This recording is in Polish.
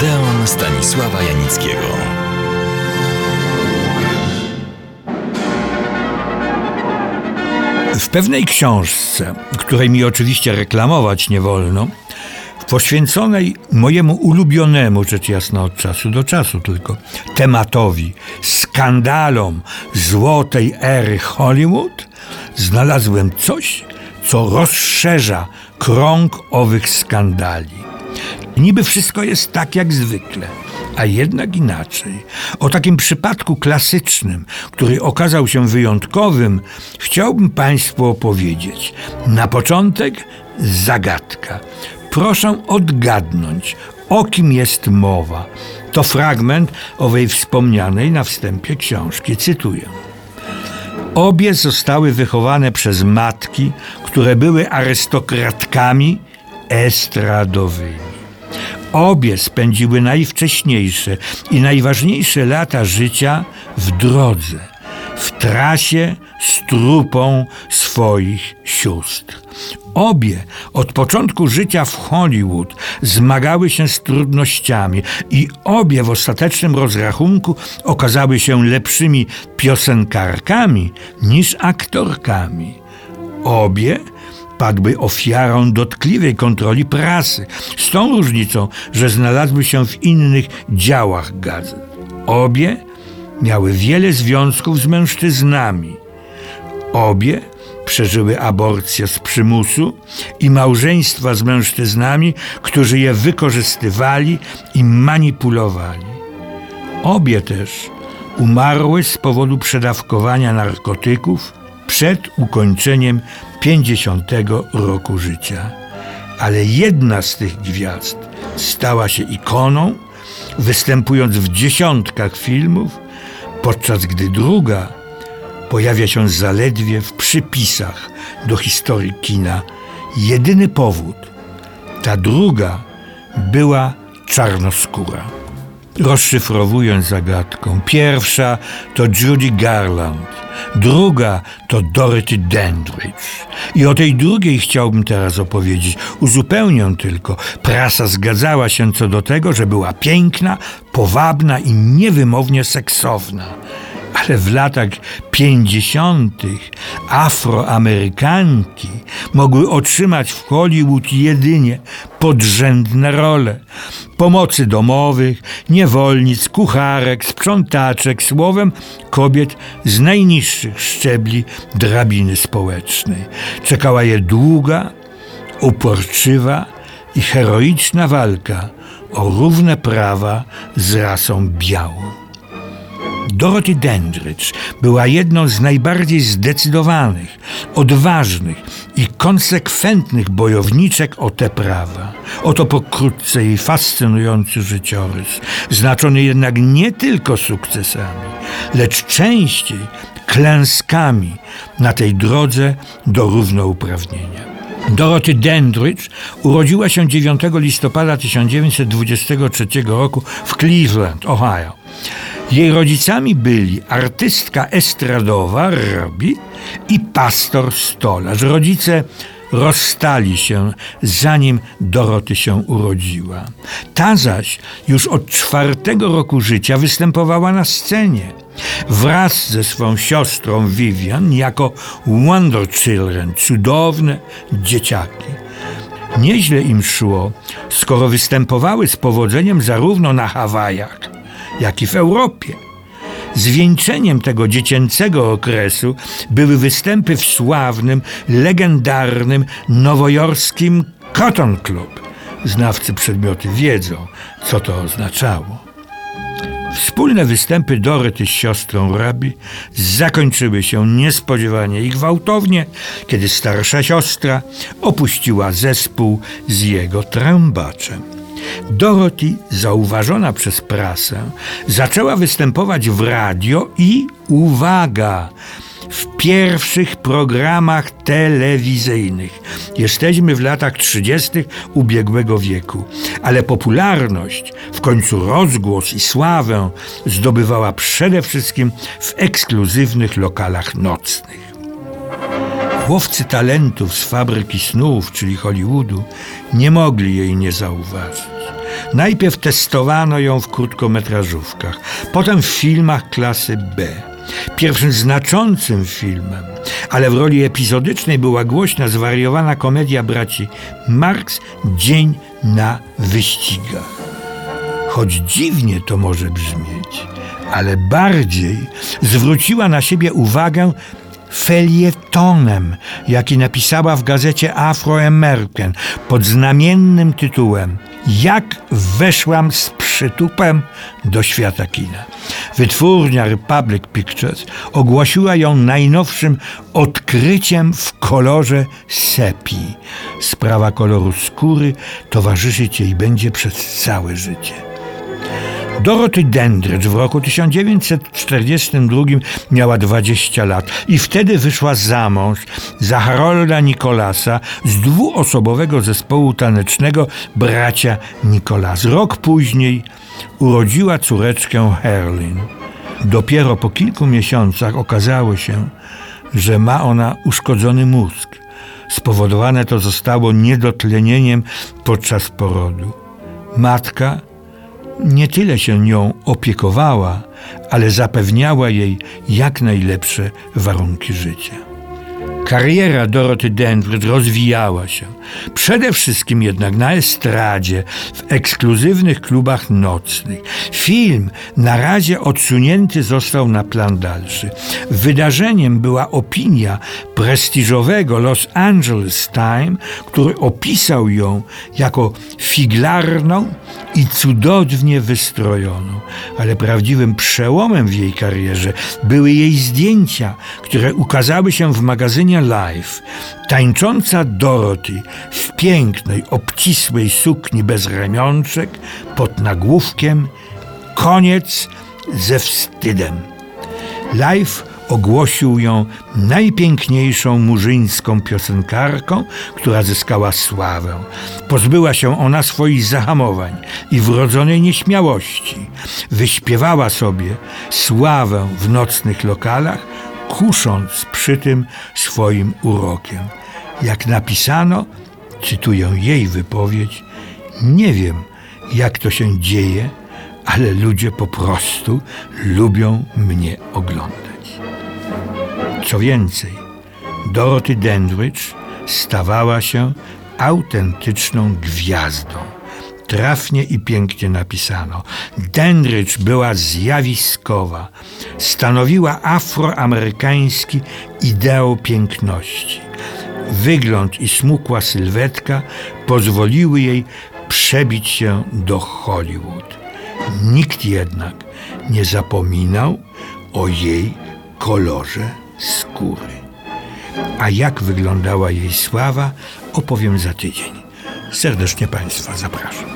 Odeon Stanisława Janickiego. W pewnej książce, której mi oczywiście reklamować nie wolno, poświęconej mojemu ulubionemu, rzecz jasna od czasu do czasu tylko, tematowi, skandalom złotej ery Hollywood, znalazłem coś, co rozszerza krąg owych skandali. Niby wszystko jest tak jak zwykle, a jednak inaczej. O takim przypadku klasycznym, który okazał się wyjątkowym, chciałbym Państwu opowiedzieć. Na początek zagadka. Proszę odgadnąć, o kim jest mowa. To fragment owej wspomnianej na wstępie książki. Cytuję. Obie zostały wychowane przez matki, które były arystokratkami estradowymi. Obie spędziły najwcześniejsze i najważniejsze lata życia w drodze, w trasie z trupą swoich sióstr. Obie od początku życia w Hollywood zmagały się z trudnościami i obie w ostatecznym rozrachunku okazały się lepszymi piosenkarkami niż aktorkami. Obie padły ofiarą dotkliwej kontroli prasy, z tą różnicą, że znalazły się w innych działach gazet. Obie miały wiele związków z mężczyznami. Obie przeżyły aborcję z przymusu i małżeństwa z mężczyznami, którzy je wykorzystywali i manipulowali. Obie też umarły z powodu przedawkowania narkotyków przed ukończeniem 50 roku życia. Ale jedna z tych gwiazd stała się ikoną, występując w dziesiątkach filmów, podczas gdy druga pojawia się zaledwie w przypisach do historii kina. Jedyny powód, ta druga była czarnoskóra. Rozszyfrowując zagadką, pierwsza to Judy Garland, druga to Dorothy Dandridge. I o tej drugiej chciałbym teraz opowiedzieć. Uzupełnię tylko. Prasa zgadzała się co do tego, że była piękna, powabna i niewymownie seksowna ale w latach pięćdziesiątych Afroamerykanki mogły otrzymać w Hollywood jedynie podrzędne role. Pomocy domowych, niewolnic, kucharek, sprzątaczek, słowem kobiet z najniższych szczebli drabiny społecznej. Czekała je długa, uporczywa i heroiczna walka o równe prawa z rasą białą. Dorothy Dandridge była jedną z najbardziej zdecydowanych, odważnych i konsekwentnych bojowniczek o te prawa. Oto pokrótce jej fascynujący życiorys, znaczony jednak nie tylko sukcesami, lecz częściej klęskami na tej drodze do równouprawnienia. Dorothy Dandridge urodziła się 9 listopada 1923 roku w Cleveland, Ohio. Jej rodzicami byli artystka estradowa Robi i pastor stolarz. Rodzice rozstali się, zanim Doroty się urodziła. Ta zaś już od czwartego roku życia występowała na scenie. Wraz ze swą siostrą Vivian jako Wonder Children, cudowne dzieciaki. Nieźle im szło, skoro występowały z powodzeniem zarówno na Hawajach, jak i w Europie. Zwieńczeniem tego dziecięcego okresu były występy w sławnym, legendarnym nowojorskim Cotton Club. Znawcy przedmioty wiedzą, co to oznaczało. Wspólne występy Doroty z siostrą Rabi zakończyły się niespodziewanie i gwałtownie, kiedy starsza siostra opuściła zespół z jego trębaczem. Dorothy, zauważona przez prasę, zaczęła występować w radio i uwaga! w pierwszych programach telewizyjnych. Jesteśmy w latach 30. ubiegłego wieku, ale popularność, w końcu rozgłos i sławę zdobywała przede wszystkim w ekskluzywnych lokalach nocnych. Łowcy talentów z fabryki snów, czyli Hollywoodu, nie mogli jej nie zauważyć. Najpierw testowano ją w krótkometrażówkach, potem w filmach klasy B. Pierwszym znaczącym filmem, ale w roli epizodycznej była głośna, zwariowana komedia braci Marx Dzień na wyścigach. Choć dziwnie to może brzmieć, ale bardziej zwróciła na siebie uwagę felietonem, jaki napisała w gazecie Afro-American pod znamiennym tytułem Jak weszłam z przytupem do świata kina. Wytwórnia Republic Pictures ogłosiła ją najnowszym odkryciem w kolorze sepi. Sprawa koloru skóry towarzyszyć jej będzie przez całe życie. Dorothy Dandridge w roku 1942 miała 20 lat i wtedy wyszła za mąż za Harolda Nikolasa z dwuosobowego zespołu tanecznego Bracia Nikolas. Rok później urodziła córeczkę Herlin. Dopiero po kilku miesiącach okazało się, że ma ona uszkodzony mózg. Spowodowane to zostało niedotlenieniem podczas porodu. Matka nie tyle się nią opiekowała, ale zapewniała jej jak najlepsze warunki życia. Kariera Doroty Denver rozwijała się. Przede wszystkim jednak na estradzie, w ekskluzywnych klubach nocnych. Film na razie odsunięty został na plan dalszy. Wydarzeniem była opinia prestiżowego Los Angeles Times, który opisał ją jako figlarną i cudownie wystrojoną. Ale prawdziwym przełomem w jej karierze były jej zdjęcia, które ukazały się w magazynie Life. Tańcząca Dorothy w pięknej, obcisłej sukni bez ramionczek pod nagłówkiem Koniec ze wstydem. Life ogłosił ją najpiękniejszą murzyńską piosenkarką, która zyskała sławę. Pozbyła się ona swoich zahamowań i wrodzonej nieśmiałości. Wyśpiewała sobie sławę w nocnych lokalach, kusząc przy tym swoim urokiem. Jak napisano, cytuję jej wypowiedź, nie wiem, jak to się dzieje, ale ludzie po prostu lubią mnie oglądać. Co więcej, Dorothy Dandridge stawała się autentyczną gwiazdą. Trafnie i pięknie napisano. Dandridge była zjawiskowa. Stanowiła afroamerykański ideał piękności. Wygląd i smukła sylwetka pozwoliły jej przebić się do Hollywood. Nikt jednak nie zapominał o jej kolorze skóry. A jak wyglądała jej sława, opowiem za tydzień. Serdecznie Państwa zapraszam.